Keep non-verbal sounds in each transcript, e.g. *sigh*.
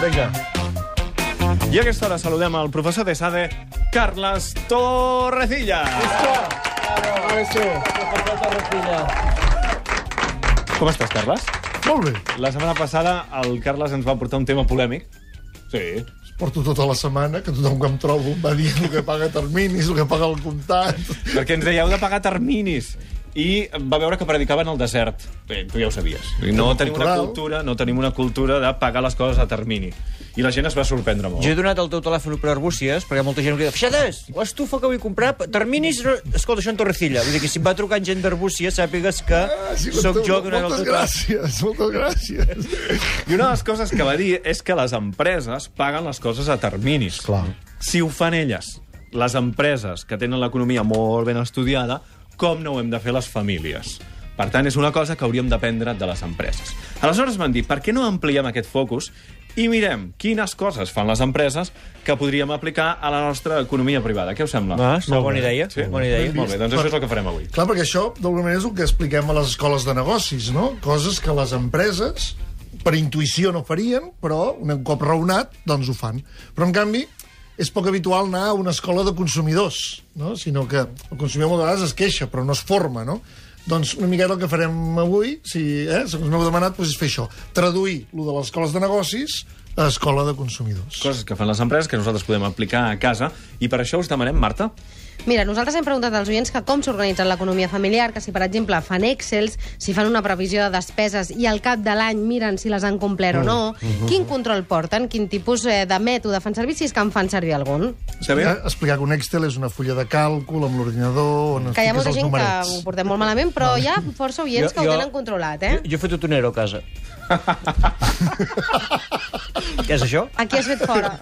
Vinga. I a aquesta hora saludem al professor de SADE, Carles Torrecilla. Com estàs, Carles? Molt bé. La setmana passada el Carles ens va portar un tema polèmic. Sí. Porto tota la setmana, que tothom que em trobo em va dir el que paga terminis, el que paga el comptat... Perquè ens deia, heu de pagar terminis. I va veure que predicaven al desert. Bé, tu ja ho sabies. No tenim una cultural. cultura, no tenim una cultura de pagar les coses a termini. I la gent es va sorprendre molt. Jo he donat el teu telèfon per arbúcies, perquè molta gent que diu Fixades, l'estufa que vull comprar, terminis... no-" Escolta, això en Torrecilla. Vull dir que si em va trucant gent d'arbúcies, sàpigues que Ah, sí, sóc tu, jo donant el Moltes teu telèfon. gràcies, moltes gràcies. I una de les coses que va dir és que les empreses paguen les coses a terminis. Clar. Si ho fan elles, les empreses que tenen l'economia molt ben estudiada, com no ho hem de fer les famílies? Per tant, és una cosa que hauríem d'aprendre de les empreses. Aleshores van dir, per què no ampliem aquest focus i mirem quines coses fan les empreses que podríem aplicar a la nostra economia privada. Què us sembla? Ah, una bona idea. Sí? Bona idea. Molt bé, doncs això és el que farem avui. Clar, perquè això, d'alguna manera, és el que expliquem a les escoles de negocis, no? Coses que les empreses, per intuïció, no farien, però un cop raonat, doncs ho fan. Però, en canvi, és poc habitual anar a una escola de consumidors, no? sinó que el consumidor moltes vegades es queixa, però no es forma, no? Doncs una miqueta el que farem avui, si, eh, segons m'heu demanat, doncs és fer això. Traduir lo de les escoles de negocis a escola de consumidors. Coses que fan les empreses que nosaltres podem aplicar a casa i per això us demanem, Marta, Mira, nosaltres hem preguntat als oients que com s'organitza l'economia familiar, que si, per exemple, fan excels, si fan una previsió de despeses i al cap de l'any miren si les han complert o no, quin control porten, quin tipus eh, de mètode fan servir, si és que en fan servir algun. Eh, Explicar que un Excel és una fulla de càlcul amb l'ordinador on Que hi ha molta gent que numerets. ho portem molt malament, però hi ha força oients que ho tenen controlat, eh? Jo, jo he fet un ero a casa. *laughs* Què és això? Aquí has fet fora.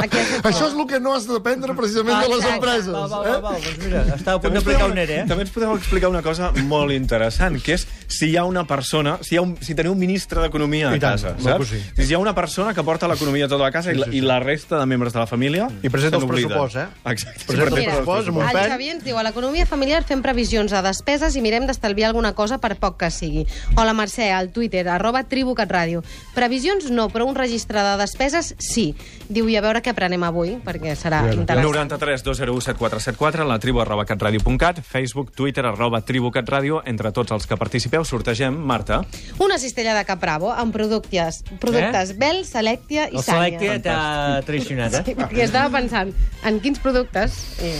Aquí has fet Això és fora. el que no has d'aprendre precisament de les empreses. Va, va, eh? va, va, doncs mira, estava a punt També ens d'aplicar un ERE, eh? També ens podeu explicar una cosa molt interessant, que és si hi ha una persona, si, hi ha un, si teniu un ministre d'Economia a tant, casa, que saps? sí. Si hi ha una persona que porta l'economia tota a casa i, la, i la resta de membres de la família... I presenta se els pressupost, eh? Exacte. Presenta Sí, Mira, pressupost amb un el pen. Xavi ens diu, a l'economia familiar fem previsions de despeses i mirem d'estalviar alguna cosa per poc que sigui. O la Mercè, al Twitter, arroba tribucatradio. Previsions no, però un registre de despeses sí. Diu, i a veure què aprenem avui, perquè serà interessant. 93 201 7474, la tribu arroba catradio.cat, Facebook, Twitter, arroba tribu catradio. Entre tots els que participeu sortegem, Marta, Una cistella de Capravo amb productes, productes Eh? Bell, Selectia i El Sanya. Selectia t'ha traicionat, Sí, eh? perquè estava pensant en quins productes... I...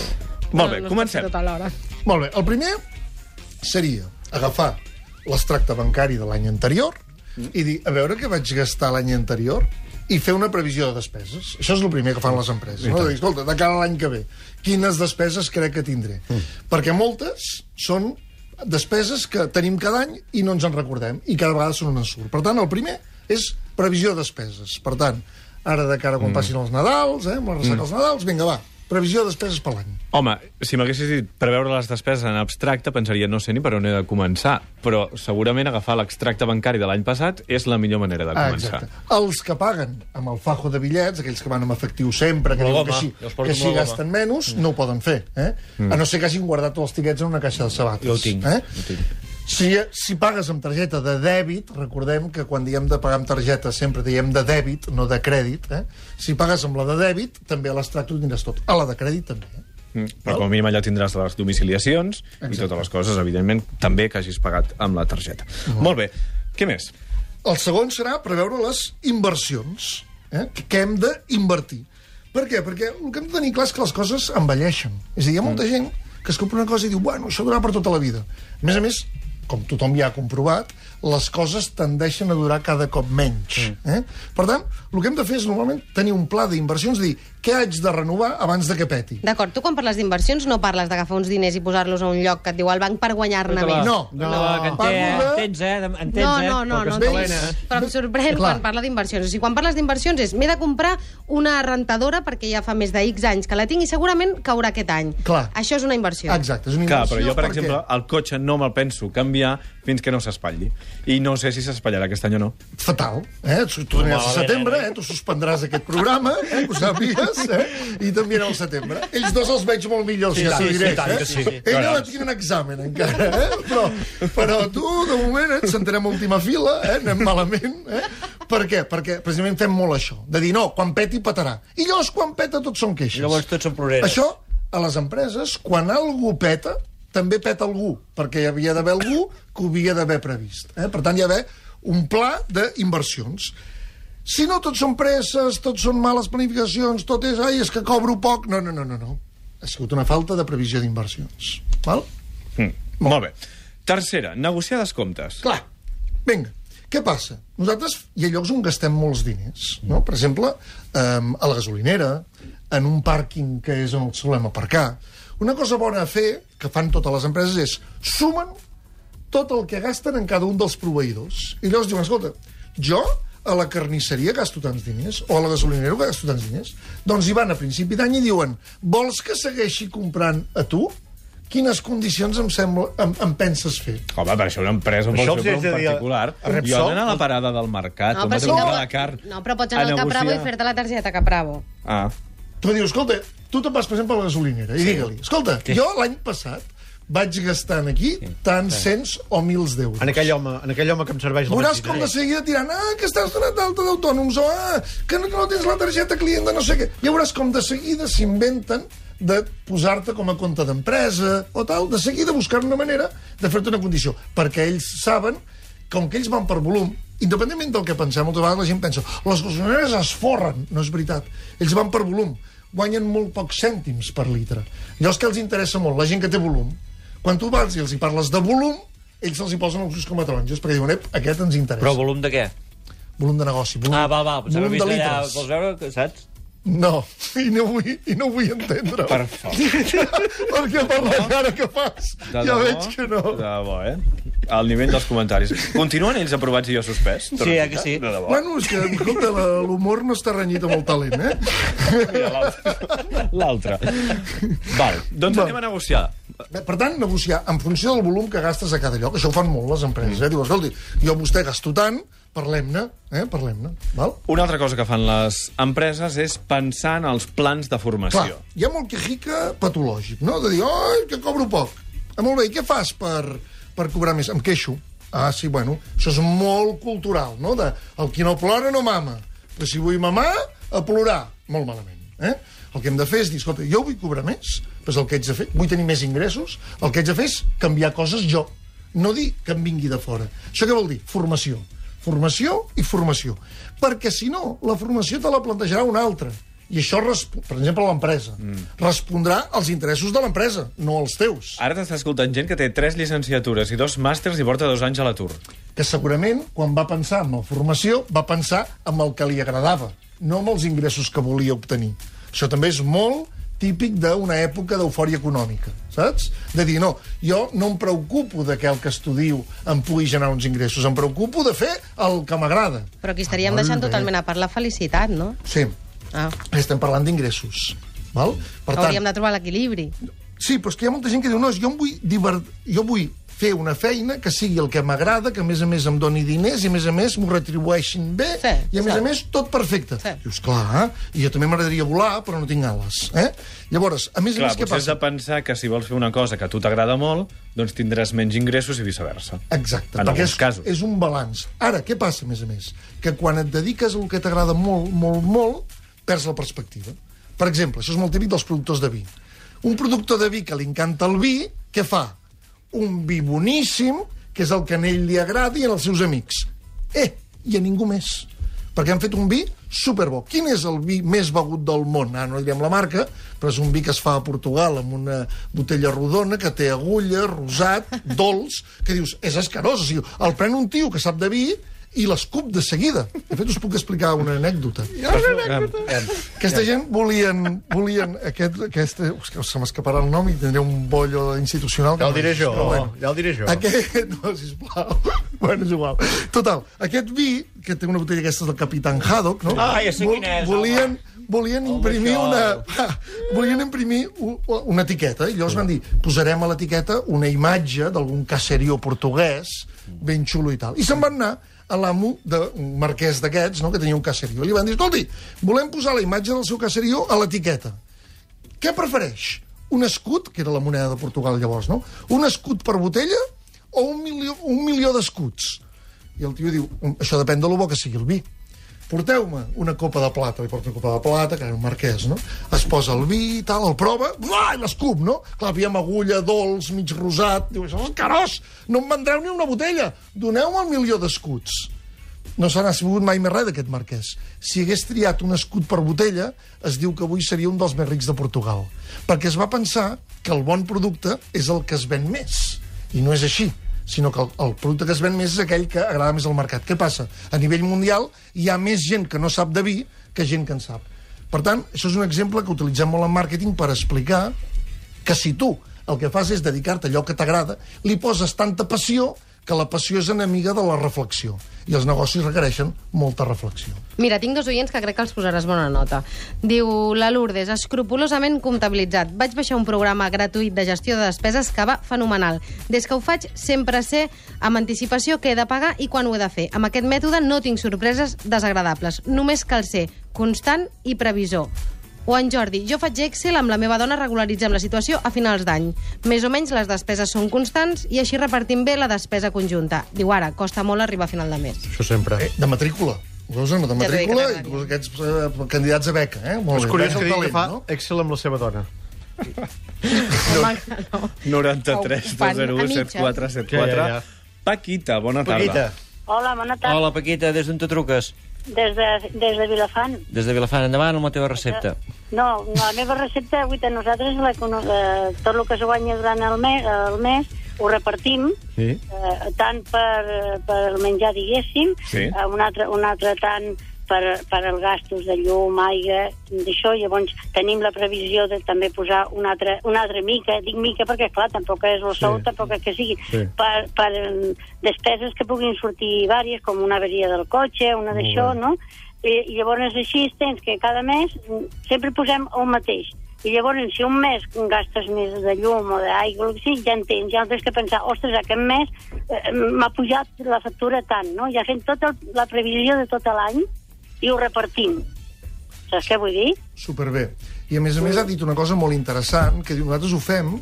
Molt bé, no, no comencem. Tot. Molt bé, el primer seria agafar l'extracte bancari de l'any anterior i dir, a veure què vaig gastar l'any anterior i fer una previsió de despeses. Això és el primer que fan les empreses. No? Dir, escolta, de cara a l'any que ve, quines despeses crec que tindré? Perquè moltes són despeses que tenim cada any i no ens en recordem, i cada vegada són un ensurt. Per tant, el primer és previsió de despeses. Per tant, ara de cara quan passin els Nadals, eh, amb la ressaca dels Nadals, vinga, va, previsió de despeses per l'any. Home, si m'haguessis dit preveure les despeses en abstracte, pensaria, no sé ni per on he de començar, però segurament agafar l'extracte bancari de l'any passat és la millor manera de Ah, començar. exacte. Els que paguen amb el fajo de bitllets, aquells que van amb efectiu sempre, que, diuen que porto que goma. gasten menys, no ho poden fer. Eh? A no ser que hagin guardat tots els tiquets en una caixa de sabates. Jo ho tinc, Eh? ho tinc. Si, si pagues amb targeta de dèbit, recordem que quan diem de pagar amb targeta sempre diem de dèbit, no de crèdit. Eh? Si pagues amb la de dèbit, també a l'extracte ho tindràs tot. A la de crèdit també. Eh? Mm, Però com a mínim allà tindràs les domiciliacions i Exacte. totes les coses, evidentment, també que hagis pagat amb la targeta. Molt bé. Què més? El segon serà preveure les inversions, eh? que, que hem d'invertir. Per què? Perquè el que hem de tenir clar és que les coses envelleixen. És a dir, hi ha molta gent que es compra una cosa i diu, bueno, això durarà per tota la vida. A més a més, com tothom ja ha comprovat, les coses tendeixen a durar cada cop menys. Eh? Per tant, el que hem de fer és normalment tenir un pla d'inversions, dir què haig de renovar abans de que peti. D'acord, tu quan parles d'inversions no parles d'agafar uns diners i posar-los a un lloc que et diu el banc per guanyar-ne més. No, No, no, que en té, parlo de- entens, eh? Entens, No, eh? no, no, no, Bé, no calenes. Però em sorprèn Clar. quan parla d'inversions. O sigui, quan parles d'inversions és m'he de comprar una rentadora perquè ja fa més de X anys que la tinc i segurament caurà aquest any. Clar. Això és una inversió. Exacte, és una Clar, inversió però jo, per perquè- exemple, el cotxe no me'l penso canviar fins que no s'espatlli. I no sé si s'espatllarà aquest any o no. fatal. Eh? Tu, aniràs a setembre, eh? tu suspendràs aquest programa, eh? que ho sàpigues, eh? i també anirà al setembre. Ells dos els veig molt millors, Sí, ja sí, t'ho sí, diré. i tant eh? sí. Ell no tinc un examen encara, eh? però, però tu, de moment, eh? et sentarem a última fila, eh? anem malament. Eh? Per què? Perquè precisament fem molt això, de dir, no, quan peti, petarà. I llavors, quan peta, tots són queixes. I llavors tots són ploreres. Això, a les empreses, quan algú peta, també peta algú, perquè hi havia d'haver algú que ho havia d'haver previst. Eh? Per tant, hi ha d'haver un pla d'inversions. Si no, tots són presses, tots són males planificacions, tot és, ai, és que cobro poc... No, no, no, no, no. Ha sigut una falta de previsió d'inversions. Val? Mm. Molt bé. Tercera, negociar descomptes. Clar, vinga, què passa? Nosaltres hi ha llocs on gastem molts diners, no? Per exemple, um, a la gasolinera, en un pàrquing que és on solem aparcar. Una cosa bona a fer, que fan totes les empreses, és sumen tot el que gasten en cada un dels proveïdors. I llavors diuen, escolta, jo a la carnisseria gasto tants diners, o a la gasolinera gasto tants diners. Doncs hi van a principi d'any i diuen, vols que segueixi comprant a tu? Quines condicions em, sembla, em, em penses fer? Home, per això una empresa, Això fer haig un dir particular. Jo he d'anar a la parada del mercat, No, si si no, la carn. no, però pots anar al Capravo i fer-te la targeta Capravo. Ah, Tu dius, escolta, tu te'n vas, per exemple, a la gasolinera i digue-li, escolta, Sí. jo l'any passat vaig gastant aquí tants cents o mils d'euros. En aquell home, en aquell home que em serveix la Veuràs com de seguida tirant, ah, que estàs donat d'alta d'autònoms, o ah, que no, que no tens la targeta client de no sé què. Ja veuràs com de seguida s'inventen de posar-te com a compte d'empresa o tal, de seguida buscar una manera de fer-te una condició, perquè ells saben com que ells van per volum, independentment del que pensem, moltes vegades la gent pensa les gasolineres es forren, no és veritat. Ells van per volum, guanyen molt pocs cèntims per litre. Llavors que els interessa molt, la gent que té volum, quan tu vas i els hi parles de volum, ells els hi posen els ulls com a taronges, perquè diuen, ep, aquest ens interessa. Però volum de què? Volum de negoci. Volum, Ah, val. Pensava volum de vist allà, litres. vols veure, que, saps? No, i no vull, i no vull entendre. per favor. Perquè *laughs* per la cara que fas, De ja debò? veig que no. De debò, eh? Al nivell dels comentaris. Continuen ells aprovats i jo suspès? Sí, eh, que sí. De debò. Bueno, és que, escolta, l'humor no està renyit amb el talent, eh? Mira, l'altre. Val, doncs Va. anem a negociar. Bé, Per tant, negociar en funció del volum que gastes a cada lloc. Això ho fan molt les empreses, eh? Diu, escolti, jo amb vostè gasto tant, parlem-ne, eh? Parlem-ne, val? Una altra cosa que fan les empreses és pensar en els plans de Clar, formació. hi ha molt quejica patològic, no? De dir, ai, que cobro poc. Ah, molt bé, i què fas per, per cobrar més? Em queixo. Ah, sí, bueno, això és molt cultural, no? De, el qui no plora no mama. Però si vull mamar, a plorar. Molt malament, eh? El que hem de fer és dir, escolta, jo vull cobrar més, doncs el que haig de fer, vull tenir més ingressos, el que haig de fer és canviar coses jo, no dir que em vingui de fora. Això què vol dir? Formació. Formació i formació. Perquè, si no, la formació te la plantejarà una altra. I això, per exemple, l'empresa. Mm. Respondrà als interessos de l'empresa, no als teus. Ara t'està escoltant gent que té tres llicenciatures i dos màsters i porta dos anys a l'atur. Que segurament, quan va pensar en la formació, va pensar en el que li agradava, no amb els ingressos que volia obtenir. Això també és molt típic d'una època d'eufòria econòmica, saps? De dir, no, jo no em preocupo de que el que estudio em pugui generar uns ingressos, em preocupo de fer el que m'agrada. Però aquí estaríem Molt deixant bé. totalment a part la felicitat, no? Sí, Ah. estem parlant d'ingressos. Val? Per Hauríem de trobar l'equilibri. Sí, però és que hi ha molta gent que diu no, jo em vull, divert... jo vull fer una feina que sigui el que m'agrada, que a més a més em doni diners i a més a més m'ho retribueixin bé Sí, i a més sí. a més tot perfecte. Sí. Dius, clar, i jo també m'agradaria volar, però no tinc ales. Eh? Llavors, a més a Clar, més, què potser has passa? de pensar que si vols fer una cosa que a tu t'agrada molt, doncs tindràs menys ingressos i viceversa. Exacte, En perquè és, casos. és un balanç. Ara, què passa, a més a més? Que quan et dediques al que t'agrada molt, molt, molt, perds la perspectiva. Per exemple, això és molt típic dels productors de vi. Un productor de vi que li encanta el vi, què fa? Un vi boníssim, que és el que a ell li agrada i als seus amics. Eh, i a ningú més. Perquè han fet un vi superbo. Quin és el vi més begut del món? Ah, no direm la marca, però és un vi que es fa a Portugal amb una botella rodona que té agulla, rosat, *laughs* dolç, que dius, és escarós. O sigui, el pren un tio que sap de vi i l'escup de seguida. De fet, us puc explicar una anècdota. Aquesta gent volien... volien aquest, aquest, us, se m'escaparà el nom i tindré un bollo institucional. que Ja el diré jo, però ja el diré jo. Aquest, *laughs* no, sisplau. bueno, és igual. Total, aquest vi, que té una botella aquesta del Capitán Haddock, no? Ah, ja sé quin és, Volien, volien imprimir una... *laughs* volien imprimir una etiqueta, i llavors van dir, posarem a l'etiqueta una imatge d'algun caserio portuguès, ben xulo i tal. I se'n van anar a l'amo d'un marquès d'aquests, no?, que tenia un caserio. I li van dir, escolti, volem posar la imatge del seu caserio a l'etiqueta. Què prefereix? Un escut, que era la moneda de Portugal llavors, no? Un escut per botella o un milió, un milió d'escuts? I el tio diu, "Um, això depèn de lo bo que sigui el vi. Porteu-me una copa de plata, li porta una copa de plata, que era un marquès, no? Es posa el vi i tal, el prova, uah, i l'escup, no? Clar, aviam agulla, dolç, mig rosat, diu, això és carós, no em vendreu ni una botella, doneu-me el milió d'escuts. No se n'ha sabut mai més res d'aquest marquès. Si hagués triat un escut per botella, es diu que avui seria un dels més rics de Portugal. Perquè es va pensar que el bon producte és el que es ven més. I no és així sinó que el, el producte que es ven més és aquell que agrada més al mercat. Què passa? A nivell mundial hi ha més gent que no sap de vi que gent que en sap. Per tant, això és un exemple que utilitzem molt en màrqueting per explicar que si tu el que fas és dedicar-te a allò que t'agrada, li poses tanta passió que la passió és enemiga de la reflexió. I els negocis requereixen molta reflexió. Mira, tinc dos oients que crec que els posaràs bona nota. Diu la Lourdes, escrupulosament comptabilitzat. Vaig baixar un programa gratuït de gestió de despeses que va fenomenal. Des que ho faig, sempre sé amb anticipació què he de pagar i quan ho he de fer. Amb aquest mètode no tinc sorpreses desagradables. Només cal ser constant i previsor. O en Jordi, jo faig Excel amb la meva dona, regularitzem la situació a finals d'any. Més o menys les despeses són constants i així repartim bé la despesa conjunta. Diu ara, costa molt arribar a final de mes. Això sempre. Eh, de matrícula. Veus, no? De Ja matrícula que i t'agradaria. aquests eh, candidats a beca. Eh? Molt És bé. curiós que digui que fa no? Excel amb la seva dona. *laughs* No. 93 Fan a 201 mitges. 7474. Ja, ja, ja. Paquita, bona tarda. Paquita. Hola, bona tarda. Hola, Paquita, des d'on te truques? Des de, des de Vilafant. Des de Vilafant, endavant amb la teva recepta. No, la meva recepta, avui a nosaltres, la, eh, tot el que es guanya durant el mes, el mes ho repartim, Sí. eh, tant per, per el menjar, diguéssim, Sí. eh, un, altre, un altre tant per, per els gastos de llum, aigua, d'això, llavors tenim la previsió de també posar una altra, una altra mica, dic mica perquè, clar, tampoc és el sou, Sí. tampoc és que sigui, Sí. per, per eh, despeses que puguin sortir vàries, com una avaria del cotxe, una d'això, no? I, I llavors així tens que cada mes mm, sempre posem el mateix. I llavors, si un mes gastes més de llum o d'aigua, o el que sigui, ja ja no tens que pensar, ostres, aquest mes eh, m'ha pujat la factura tant, no? Ja fem tota la previsió de tot l'any i ho repartim. Saps què vull dir? Superbé. I a més a més ha dit una cosa molt interessant, que diu, nosaltres ho fem,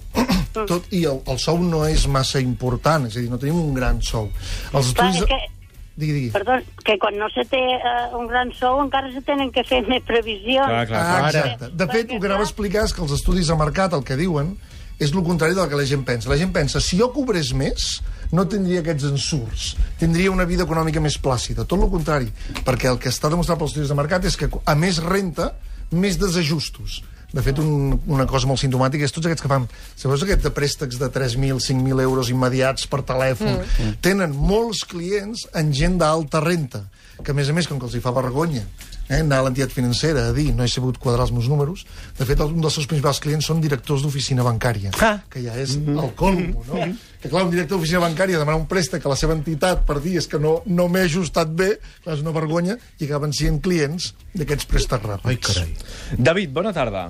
tot, i el, el sou no és massa important, és a dir, no tenim un gran sou. Els Clar, estudis... que, Digui, digui. perdó, que quan no se té eh, un gran sou encara se tenen que fer més previsions. Clar, clar, Ah, clar. exacte. De fet, el que anava a explicar és que els estudis de mercat el que diuen és el contrari del que la gent pensa. La gent pensa, si jo cobrés més, no tindria aquests ensurts, tindria una vida econòmica més plàcida. Tot el contrari, perquè el que està demostrat pels estudis de mercat és que a més renta, més desajustos. De fet, un, una cosa molt sintomàtica és tots aquests que fan... Sabeu aquests de préstecs de 3.000, 5.000 euros immediats per telèfon? Mm. Tenen molts clients en gent d'alta renta, que a més a més, com que els hi fa vergonya eh, anar a l'entitat financera a dir no he sabut quadrar els meus números, de fet, un dels seus principals clients són directors d'oficina bancària, Ah. que ja és el colmo, no? Que clar, un director d'oficina bancària demana un préstec a la seva entitat per dir és que no, no m'he ajustat bé, clar, és una vergonya, i acaben sent clients d'aquests préstecs ràpids. Ai, carai. David, bona tarda.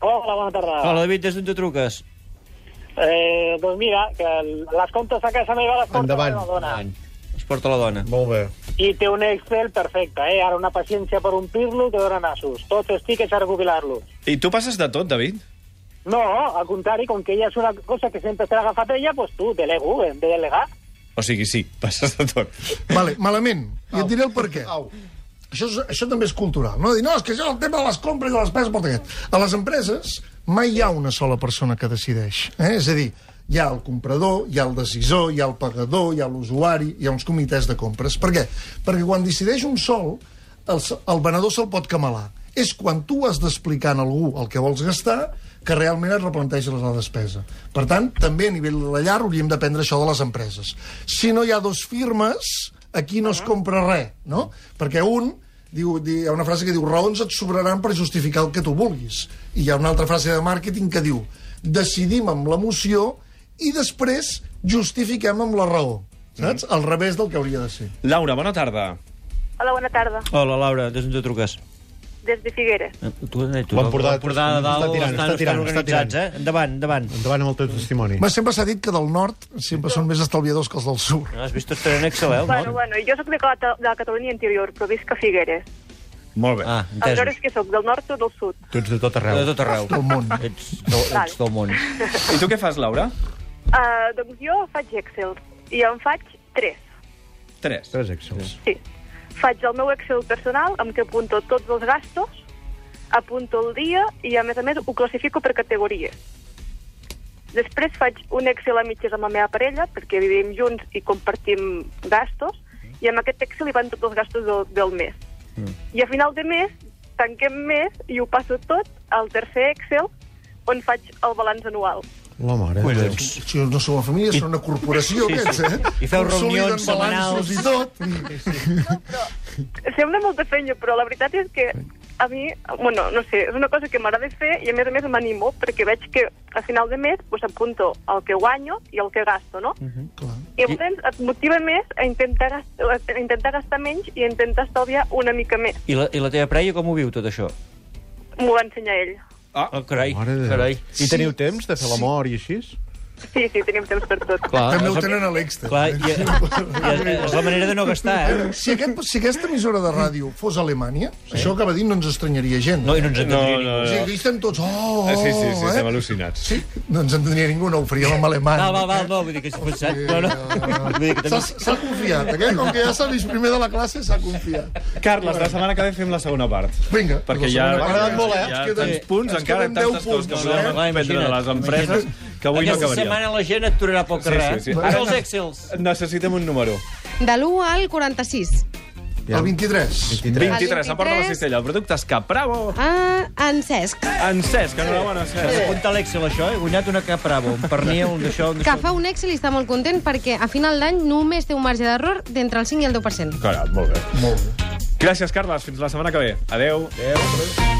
Hola, bona tarda. Hola, David, des d'on te truques? Eh, doncs mira, que les comptes a casa meva les porta Endavant. la meva dona. Es porta la dona. Molt bé. I té un Excel perfecte, eh? Ara una paciència per omplir-lo que dona nassos. Tots els tickets a recopilar-los. I tu passes de tot, David? No, al contrari, com que ella és una cosa que sempre te l'ha agafat ella, pues tu, delego, hem de delegar. O sigui, sí, passes de tot. Vale, malament. I et diré el per què. Au. Això, és, això també és cultural. No? Dir, no, és que això, el tema de les compres i de les aquest. A les empreses mai hi ha una sola persona que decideix. Eh? És a dir, hi ha el comprador, hi ha el decisor, hi ha el pagador, hi ha l'usuari, hi ha uns comitès de compres. Per què? Perquè quan decideix un sol, el, el venedor se'l pot camalar. És quan tu has d'explicar a algú el que vols gastar que realment et replanteges la despesa. Per tant, també a nivell de la llar hauríem d'aprendre això de les empreses. Si no hi ha dos firmes, aquí no es compra res, no? Perquè un, diu, di- hi ha una frase que diu raons et sobraran per justificar el que tu vulguis. I hi ha una altra frase de màrqueting que diu decidim amb l'emoció i després justifiquem amb la raó. Saps? Al revés del que hauria de ser. Laura, bona tarda. Hola, bona tarda. Hola, Laura, des d'on te truques? des de Figueres. Eh, Tu, eh, tu, L'Empordà- de dalt està tirant, estan, està tirant, estan està organitzats, tirant. eh? Endavant, endavant. Endavant amb el teu testimoni. Ma, sempre s'ha dit que del nord sempre són més estalviadors que els del sud. No, has vist estar en Excel, eh? el Bueno, bueno, jo sóc de, de la Catalunya interior, però visc a Figueres. Molt bé. Ah, Aleshores, entesos. què sóc, del nord o del sud? Tu ets de tot arreu. De tot arreu. Del món. Ets, del, ets del món. I tu què fas, Laura? Uh, doncs jo faig Excel i en faig tres. Tres. Tres Excels. Sí. Faig el meu Excel personal amb què apunto tots els gastos, apunto el dia i, a més a més, ho classifico per categories. Després faig un Excel a mitges amb la meva parella, perquè vivim junts i compartim gastos, i amb aquest Excel hi van tots els gastos del, del mes. Mm. I a final de mes tanquem mes i ho passo tot al tercer Excel on faig el balanç anual. La mare. Déu. Si no són una família, són una corporació, Sí, sí. aquests, eh? I feu reunions setmanals. I tot. Sembla molta feina, però la veritat és que a mi, bueno, no sé, és una cosa que m'agrada fer i a més a més m'animo perquè veig que a final de mes pues, apunto el que guanyo i el que gasto, no? Clar. I llavors et motiva més a intentar, gastar, a intentar gastar menys i a intentar estalviar una mica més. I la, I la teva parella com ho viu, tot això? M'ho va ensenyar ell. Ah, Oh, carai, carai. I teniu temps de fer l'amor i així? Sí, sí, tenim temps per tot. Clar, També ho és- tenen a l'Exter. Clar, i, i, és la manera de no gastar, eh? Si, aquest, si aquesta emissora de ràdio fos a Alemanya, sí. això acaba dient no ens estranyaria gent. No, i no ens entendria No, no, ningú. O sigui, aquí estem tots... Oh, Ah, sí, sí, sí, eh? estem al·lucinats. Sí, no ens entendria ningú, no ho faríem en alemany. Val, val, val, no, vull dir que s'ha pensat, però no. *laughs* Vull dir que S'ha confiat, eh? Com que ja s'ha vist primer de la classe, s'ha confiat. Carles, la setmana que ve fem la segona part. Vinga, Perquè ja, m'ha agradat molt, eh? queden- tants punts, encara tantes 10 coses que podem eh? Clar, aprendre de les empreses que avui no Aquesta acabaríem. setmana la gent et tornarà pel carrer. Sí, sí, sí. eh? Ara- els Excels. Necessitem un número. De l'1 al 46. El 23. 23, El a Porta de la 23. Cistella. Productes Cap. Bravo! Ah, en Cesc, En Cesc, enhorabona, Cesc. apuntat a l'Excel, això? He guanyat una cap bravo, un pernil, un d'això, un que fa un Excel i està molt content perquè a final d'any només té un marge d'error d'entre el 5 i el 10%. Caram, molt bé. Molt bé. Gràcies, Carles. Fins la setmana que ve. Adeu. Adeu.